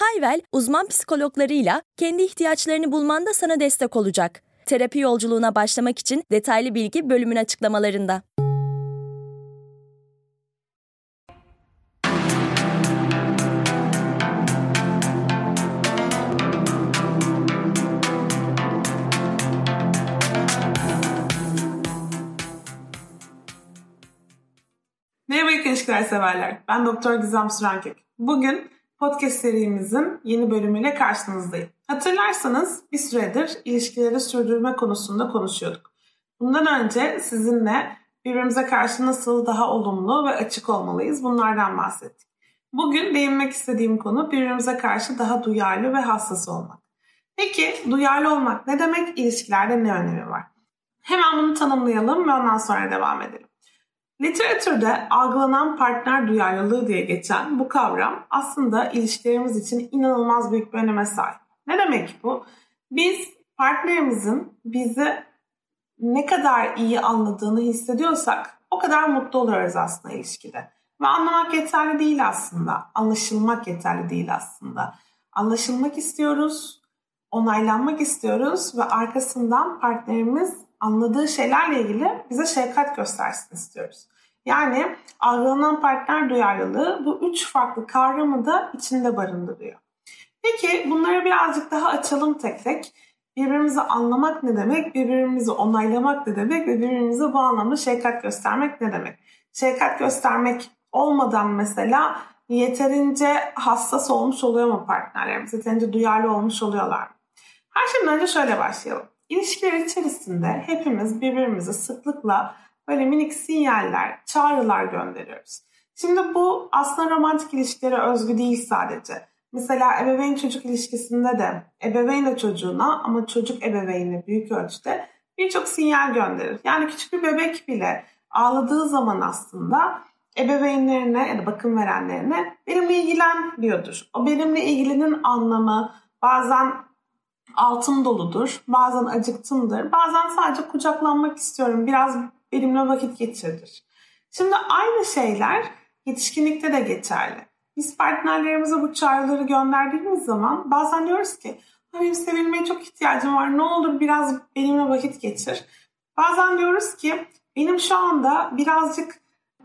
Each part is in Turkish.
Hayvel, uzman psikologlarıyla kendi ihtiyaçlarını bulmanda sana destek olacak. Terapi yolculuğuna başlamak için detaylı bilgi bölümün açıklamalarında. Merhaba Yakın İlişkiler severler. Ben Doktor Gizem Sürenkek. Bugün podcast serimizin yeni bölümüyle karşınızdayım. Hatırlarsanız bir süredir ilişkileri sürdürme konusunda konuşuyorduk. Bundan önce sizinle birbirimize karşı nasıl daha olumlu ve açık olmalıyız bunlardan bahsettik. Bugün değinmek istediğim konu birbirimize karşı daha duyarlı ve hassas olmak. Peki duyarlı olmak ne demek? İlişkilerde ne önemi var? Hemen bunu tanımlayalım ve ondan sonra devam edelim. Literatürde algılanan partner duyarlılığı diye geçen bu kavram aslında ilişkilerimiz için inanılmaz büyük bir öneme sahip. Ne demek bu? Biz partnerimizin bizi ne kadar iyi anladığını hissediyorsak o kadar mutlu oluyoruz aslında ilişkide. Ve anlamak yeterli değil aslında. Anlaşılmak yeterli değil aslında. Anlaşılmak istiyoruz, onaylanmak istiyoruz ve arkasından partnerimiz anladığı şeylerle ilgili bize şefkat göstersin istiyoruz. Yani algılanan partner duyarlılığı bu üç farklı kavramı da içinde barındırıyor. Peki bunları birazcık daha açalım tek tek. Birbirimizi anlamak ne demek, birbirimizi onaylamak ne demek ve birbirimize bu anlamda şefkat göstermek ne demek? Şefkat göstermek olmadan mesela yeterince hassas olmuş oluyor mu partnerlerimiz? Yeterince duyarlı olmuş oluyorlar mı? Her şeyden önce şöyle başlayalım. İlişkiler içerisinde hepimiz birbirimize sıklıkla böyle minik sinyaller, çağrılar gönderiyoruz. Şimdi bu aslında romantik ilişkilere özgü değil sadece. Mesela ebeveyn çocuk ilişkisinde de ebeveyn de çocuğuna ama çocuk ebeveynle büyük ölçüde birçok sinyal gönderir. Yani küçük bir bebek bile ağladığı zaman aslında ebeveynlerine ya da bakım verenlerine benimle ilgilen diyordur. O benimle ilgilinin anlamı bazen altın doludur, bazen acıktımdır, bazen sadece kucaklanmak istiyorum, biraz benimle vakit geçirdir. Şimdi aynı şeyler yetişkinlikte de geçerli. Biz partnerlerimize bu çağrıları gönderdiğimiz zaman bazen diyoruz ki benim sevilmeye çok ihtiyacım var ne olur biraz benimle vakit geçir. Bazen diyoruz ki benim şu anda birazcık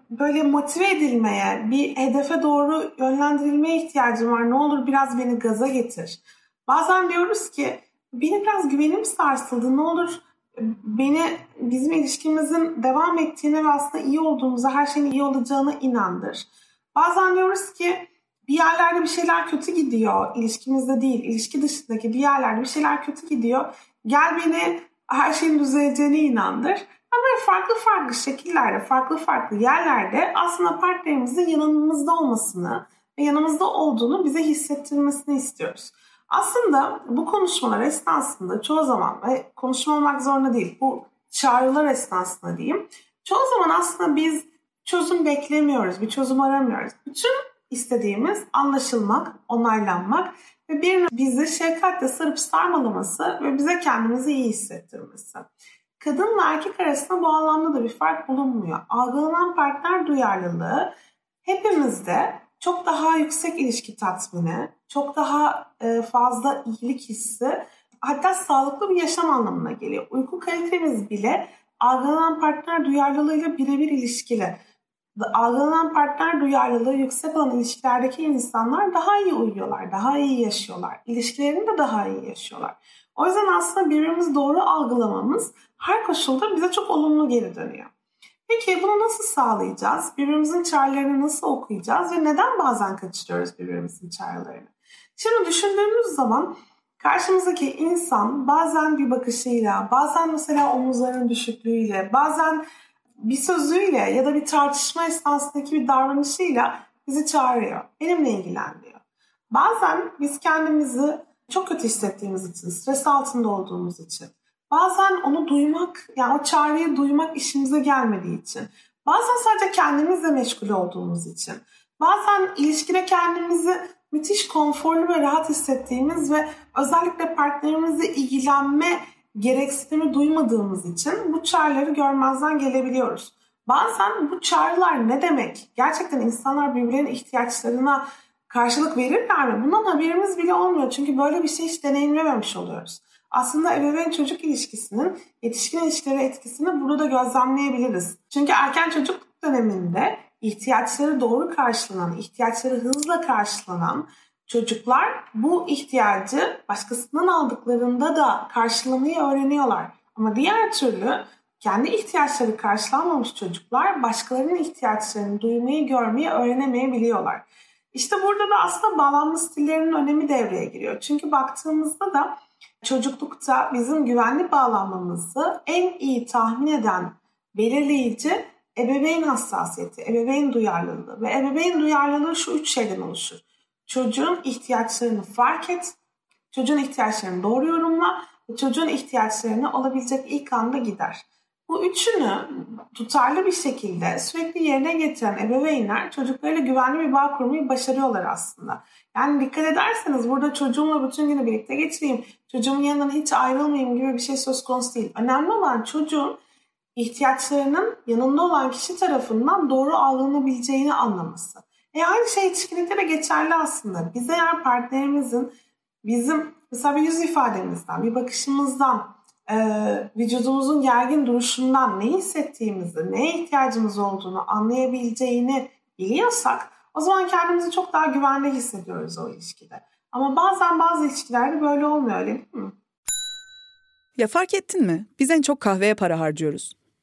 böyle motive edilmeye, bir hedefe doğru yönlendirilmeye ihtiyacım var. Ne olur biraz beni gaza getir. Bazen diyoruz ki benim biraz güvenim sarsıldı. Ne olur beni bizim ilişkimizin devam ettiğine ve aslında iyi olduğumuza, her şeyin iyi olacağına inandır. Bazen diyoruz ki bir yerlerde bir şeyler kötü gidiyor. ilişkimizde değil, ilişki dışındaki bir yerlerde bir şeyler kötü gidiyor. Gel beni her şeyin düzeleceğine inandır. Ama farklı farklı şekillerde, farklı farklı yerlerde aslında partnerimizin yanımızda olmasını ve yanımızda olduğunu bize hissettirmesini istiyoruz. Aslında bu konuşmalar esnasında çoğu zaman ve konuşma olmak zorunda değil bu çağrılar esnasında diyeyim. Çoğu zaman aslında biz çözüm beklemiyoruz, bir çözüm aramıyoruz. Bütün istediğimiz anlaşılmak, onaylanmak ve birinin bizi şefkatle sarıp sarmalaması ve bize kendimizi iyi hissettirmesi. Kadın ve erkek arasında bu anlamda da bir fark bulunmuyor. Algılanan partner duyarlılığı hepimizde çok daha yüksek ilişki tatmini, çok daha e, fazla iyilik hissi, hatta sağlıklı bir yaşam anlamına geliyor. Uyku kalitemiz bile algılanan partner duyarlılığıyla birebir ilişkili. Algılanan partner duyarlılığı yüksek olan ilişkilerdeki insanlar daha iyi uyuyorlar, daha iyi yaşıyorlar. İlişkilerini de daha iyi yaşıyorlar. O yüzden aslında birbirimizi doğru algılamamız her koşulda bize çok olumlu geri dönüyor. Peki bunu nasıl sağlayacağız? Birbirimizin çağrılarını nasıl okuyacağız ve neden bazen kaçırıyoruz birbirimizin çağrılarını? Şimdi düşündüğümüz zaman karşımızdaki insan bazen bir bakışıyla, bazen mesela omuzların düşüklüğüyle, bazen bir sözüyle ya da bir tartışma esnasındaki bir davranışıyla bizi çağırıyor. Benimle ilgilen diyor. Bazen biz kendimizi çok kötü hissettiğimiz için, stres altında olduğumuz için, Bazen onu duymak, yani o çağrıyı duymak işimize gelmediği için. Bazen sadece kendimizle meşgul olduğumuz için. Bazen ilişkide kendimizi müthiş konforlu ve rahat hissettiğimiz ve özellikle partnerimizle ilgilenme gereksinimi duymadığımız için bu çağrıları görmezden gelebiliyoruz. Bazen bu çağrılar ne demek? Gerçekten insanlar birbirlerinin ihtiyaçlarına karşılık verirler mi? Bundan haberimiz bile olmuyor. Çünkü böyle bir şey hiç deneyimlememiş oluyoruz. Aslında ebeveyn çocuk ilişkisinin yetişkin ilişkilere etkisini burada da gözlemleyebiliriz. Çünkü erken çocuk döneminde ihtiyaçları doğru karşılanan, ihtiyaçları hızla karşılanan çocuklar bu ihtiyacı başkasından aldıklarında da karşılamayı öğreniyorlar. Ama diğer türlü kendi ihtiyaçları karşılanmamış çocuklar başkalarının ihtiyaçlarını duymayı, görmeyi öğrenemeyebiliyorlar. İşte burada da aslında bağlanma stillerinin önemi devreye giriyor. Çünkü baktığımızda da çocuklukta bizim güvenli bağlanmamızı en iyi tahmin eden belirleyici ebeveyn hassasiyeti, ebeveyn duyarlılığı ve ebeveyn duyarlılığı şu üç şeyden oluşur. Çocuğun ihtiyaçlarını fark et, çocuğun ihtiyaçlarını doğru yorumla ve çocuğun ihtiyaçlarını olabilecek ilk anda gider. Bu üçünü tutarlı bir şekilde sürekli yerine getiren ebeveynler çocuklarıyla güvenli bir bağ kurmayı başarıyorlar aslında. Yani dikkat ederseniz burada çocuğumla bütün günü birlikte geçireyim, çocuğumun yanından hiç ayrılmayayım gibi bir şey söz konusu değil. Önemli olan çocuğun ihtiyaçlarının yanında olan kişi tarafından doğru algılanabileceğini anlaması. E aynı şey ilişkilikte de geçerli aslında. Biz eğer partnerimizin bizim mesela bir yüz ifademizden, bir bakışımızdan, e, vücudumuzun gergin duruşundan ne hissettiğimizi, neye ihtiyacımız olduğunu anlayabileceğini biliyorsak o zaman kendimizi çok daha güvende hissediyoruz o ilişkide. Ama bazen bazı ilişkilerde böyle olmuyor öyle değil mi? Ya fark ettin mi? Biz en çok kahveye para harcıyoruz.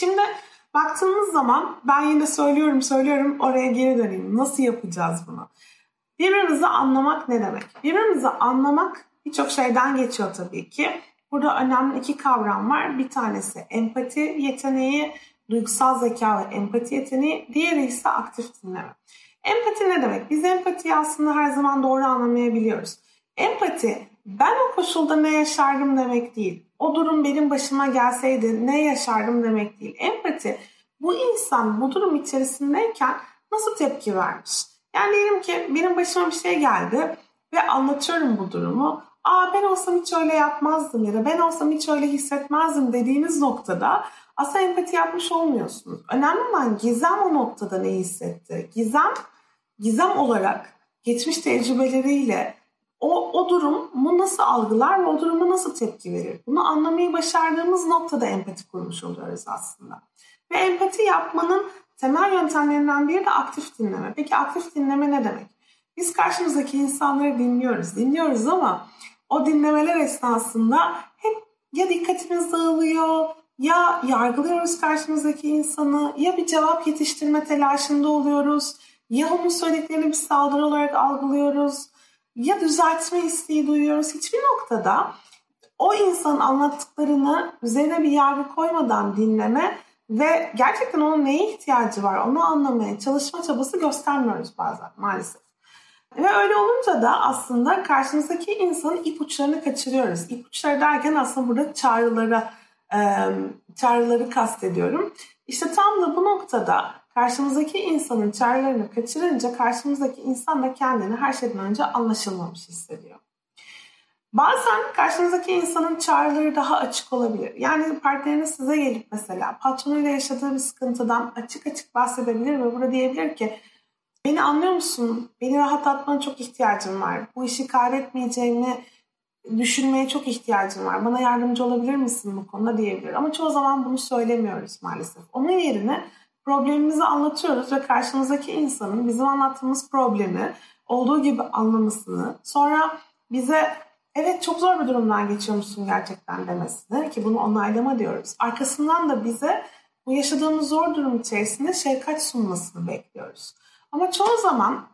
Şimdi baktığımız zaman ben yine söylüyorum söylüyorum oraya geri döneyim. Nasıl yapacağız bunu? Birbirimizi anlamak ne demek? Birbirimizi anlamak birçok şeyden geçiyor tabii ki. Burada önemli iki kavram var. Bir tanesi empati yeteneği, duygusal zeka ve empati yeteneği. Diğeri ise aktif dinleme. Empati ne demek? Biz empatiyi aslında her zaman doğru anlamayabiliyoruz. Empati ben o koşulda ne yaşardım demek değil. O durum benim başıma gelseydi ne yaşardım demek değil. Empati bu insan bu durum içerisindeyken nasıl tepki vermiş? Yani diyelim ki benim başıma bir şey geldi ve anlatıyorum bu durumu. Aa ben olsam hiç öyle yapmazdım ya da ben olsam hiç öyle hissetmezdim dediğiniz noktada aslında empati yapmış olmuyorsunuz. Önemli olan Gizem o noktada ne hissetti? Gizem, Gizem olarak geçmiş tecrübeleriyle o, o durumu nasıl algılar ve o duruma nasıl tepki verir? Bunu anlamayı başardığımız noktada empati kurmuş oluyoruz aslında. Ve empati yapmanın temel yöntemlerinden biri de aktif dinleme. Peki aktif dinleme ne demek? Biz karşımızdaki insanları dinliyoruz, dinliyoruz ama o dinlemeler esnasında hep ya dikkatimiz dağılıyor, ya yargılıyoruz karşımızdaki insanı, ya bir cevap yetiştirme telaşında oluyoruz, ya onun söylediklerini bir saldırı olarak algılıyoruz, ya düzeltme isteği duyuyoruz. Hiçbir noktada o insanın anlattıklarını üzerine bir yargı koymadan dinleme ve gerçekten onun neye ihtiyacı var onu anlamaya çalışma çabası göstermiyoruz bazen maalesef. Ve öyle olunca da aslında karşımızdaki insanın ipuçlarını kaçırıyoruz. İpuçları derken aslında burada çağrılara, çağrıları kastediyorum. İşte tam da bu noktada karşımızdaki insanın çağrılarını kaçırınca karşımızdaki insan da kendini her şeyden önce anlaşılmamış hissediyor. Bazen karşınızdaki insanın çağrıları daha açık olabilir. Yani partneriniz size gelip mesela patronuyla yaşadığı bir sıkıntıdan açık açık bahsedebilir ve burada diyebilir ki beni anlıyor musun? Beni rahatlatmana çok ihtiyacım var. Bu işi kaybetmeyeceğimi düşünmeye çok ihtiyacım var. Bana yardımcı olabilir misin bu konuda diyebilir. Ama çoğu zaman bunu söylemiyoruz maalesef. Onun yerine problemimizi anlatıyoruz ve karşımızdaki insanın bizim anlattığımız problemi olduğu gibi anlamasını sonra bize evet çok zor bir durumdan geçiyormuşsun gerçekten demesini ki bunu onaylama diyoruz. Arkasından da bize bu yaşadığımız zor durum içerisinde şefkat sunmasını bekliyoruz. Ama çoğu zaman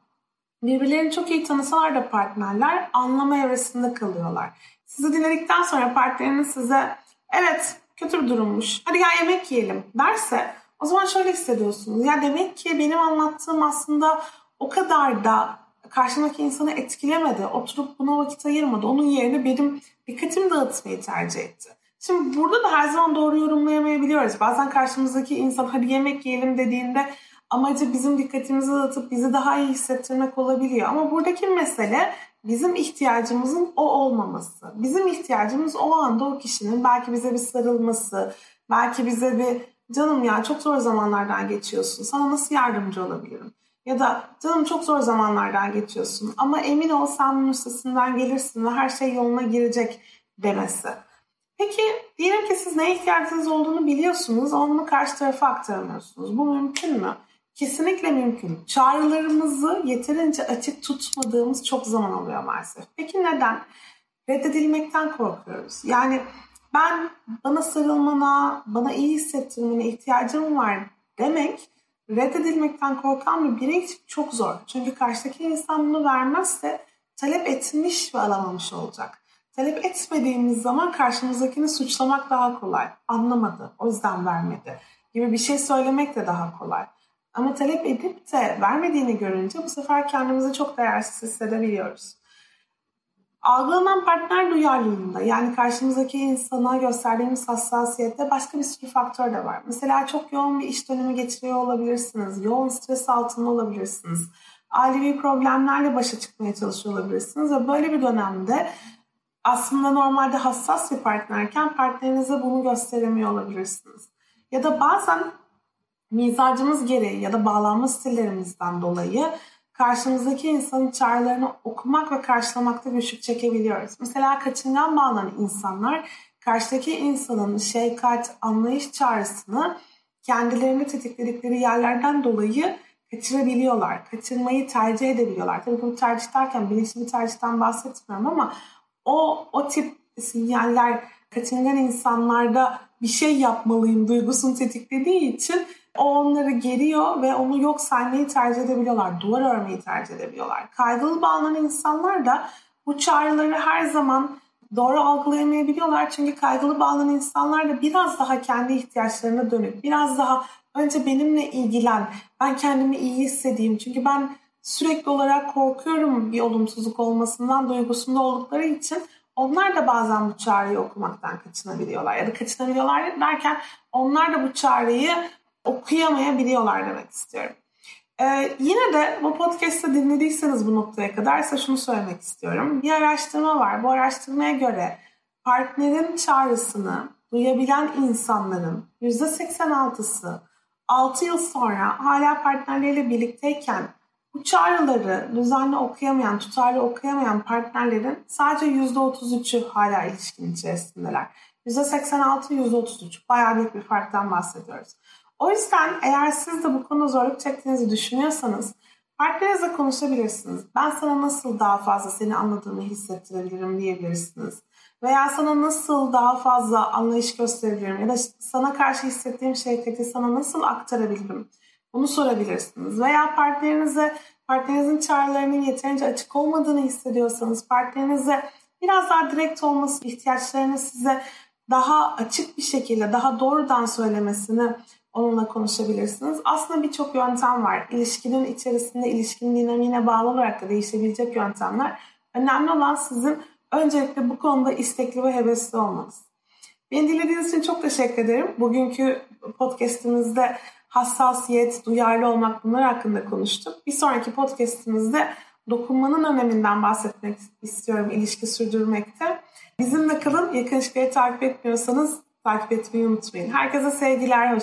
birbirlerini çok iyi tanısalar da partnerler anlama evresinde kalıyorlar. Sizi dinledikten sonra partneriniz size evet kötü bir durummuş hadi gel yemek yiyelim derse o zaman şöyle hissediyorsunuz. Ya demek ki benim anlattığım aslında o kadar da karşımdaki insanı etkilemedi. Oturup buna vakit ayırmadı. Onun yerine benim dikkatimi dağıtmayı tercih etti. Şimdi burada da her zaman doğru yorumlayamayabiliyoruz. Bazen karşımızdaki insan hadi yemek yiyelim dediğinde amacı bizim dikkatimizi dağıtıp bizi daha iyi hissettirmek olabiliyor. Ama buradaki mesele bizim ihtiyacımızın o olmaması. Bizim ihtiyacımız o anda o kişinin belki bize bir sarılması, belki bize bir canım ya çok zor zamanlardan geçiyorsun. Sana nasıl yardımcı olabilirim? Ya da canım çok zor zamanlardan geçiyorsun ama emin ol sen üstesinden gelirsin ve her şey yoluna girecek demesi. Peki diyelim ki siz neye ihtiyacınız olduğunu biliyorsunuz ama bunu karşı tarafa aktaramıyorsunuz. Bu mümkün mü? Kesinlikle mümkün. Çağrılarımızı yeterince açık tutmadığımız çok zaman oluyor maalesef. Peki neden? Reddedilmekten korkuyoruz. Yani ben bana sarılmana, bana iyi hissettirmene ihtiyacım var demek reddedilmekten korkan bir birey için çok zor. Çünkü karşıdaki insan bunu vermezse talep etmiş ve alamamış olacak. Talep etmediğimiz zaman karşımızdakini suçlamak daha kolay. Anlamadı, o yüzden vermedi gibi bir şey söylemek de daha kolay. Ama talep edip de vermediğini görünce bu sefer kendimizi çok değersiz hissedebiliyoruz. Algılanan partner duyarlılığında yani karşımızdaki insana gösterdiğimiz hassasiyette başka bir sürü faktör de var. Mesela çok yoğun bir iş dönemi geçiriyor olabilirsiniz. Yoğun stres altında olabilirsiniz. Ailevi problemlerle başa çıkmaya çalışıyor olabilirsiniz. Ve böyle bir dönemde aslında normalde hassas bir partnerken partnerinize bunu gösteremiyor olabilirsiniz. Ya da bazen mizacımız gereği ya da bağlanma stillerimizden dolayı karşımızdaki insanın çağrılarını okumak ve karşılamakta güçlük çekebiliyoruz. Mesela kaçıngan bağlanan insanlar karşıdaki insanın şefkat, anlayış çağrısını kendilerini tetikledikleri yerlerden dolayı kaçırabiliyorlar. Kaçırmayı tercih edebiliyorlar. Tabii bunu tercih derken bilinçli bir tercihten bahsetmiyorum ama o, o tip sinyaller kaçıngan insanlarda bir şey yapmalıyım duygusunu tetiklediği için o onları geriyor ve onu yok saymayı tercih edebiliyorlar. Duvar örmeyi tercih edebiliyorlar. Kaygılı bağlanan insanlar da bu çağrıları her zaman doğru algılayamayabiliyorlar. Çünkü kaygılı bağlanan insanlar da biraz daha kendi ihtiyaçlarına dönük, biraz daha önce benimle ilgilen, ben kendimi iyi hissedeyim. Çünkü ben sürekli olarak korkuyorum bir olumsuzluk olmasından duygusunda oldukları için onlar da bazen bu çağrıyı okumaktan kaçınabiliyorlar. Ya da kaçınabiliyorlar derken onlar da bu çağrıyı okuyamayabiliyorlar demek istiyorum. Ee, yine de bu podcast'ı dinlediyseniz bu noktaya kadar ise şunu söylemek istiyorum. Bir araştırma var. Bu araştırmaya göre partnerin çağrısını duyabilen insanların %86'sı 6 yıl sonra hala partnerleriyle birlikteyken bu çağrıları düzenli okuyamayan, tutarlı okuyamayan partnerlerin sadece %33'ü hala ilişkin içerisindeler. %86, %33 bayağı büyük bir farktan bahsediyoruz. O yüzden eğer siz de bu konuda zorluk çektiğinizi düşünüyorsanız partnerinizle konuşabilirsiniz. Ben sana nasıl daha fazla seni anladığımı hissettirebilirim diyebilirsiniz. Veya sana nasıl daha fazla anlayış gösterebilirim ya da sana karşı hissettiğim şefkati sana nasıl aktarabilirim? Bunu sorabilirsiniz. Veya partnerinize partnerinizin çağrılarının yeterince açık olmadığını hissediyorsanız partnerinize biraz daha direkt olması, ihtiyaçlarını size daha açık bir şekilde, daha doğrudan söylemesini onunla konuşabilirsiniz. Aslında birçok yöntem var. İlişkinin içerisinde ilişkinin dinamiğine bağlı olarak da değişebilecek yöntemler. Önemli olan sizin öncelikle bu konuda istekli ve hevesli olmanız. Beni dinlediğiniz için çok teşekkür ederim. Bugünkü podcastimizde hassasiyet, duyarlı olmak bunlar hakkında konuştuk. Bir sonraki podcastimizde dokunmanın öneminden bahsetmek istiyorum ilişki sürdürmekte. Bizimle kalın. Yakın ilişkileri takip etmiyorsanız takip etmeyi unutmayın. Herkese sevgiler. Hoş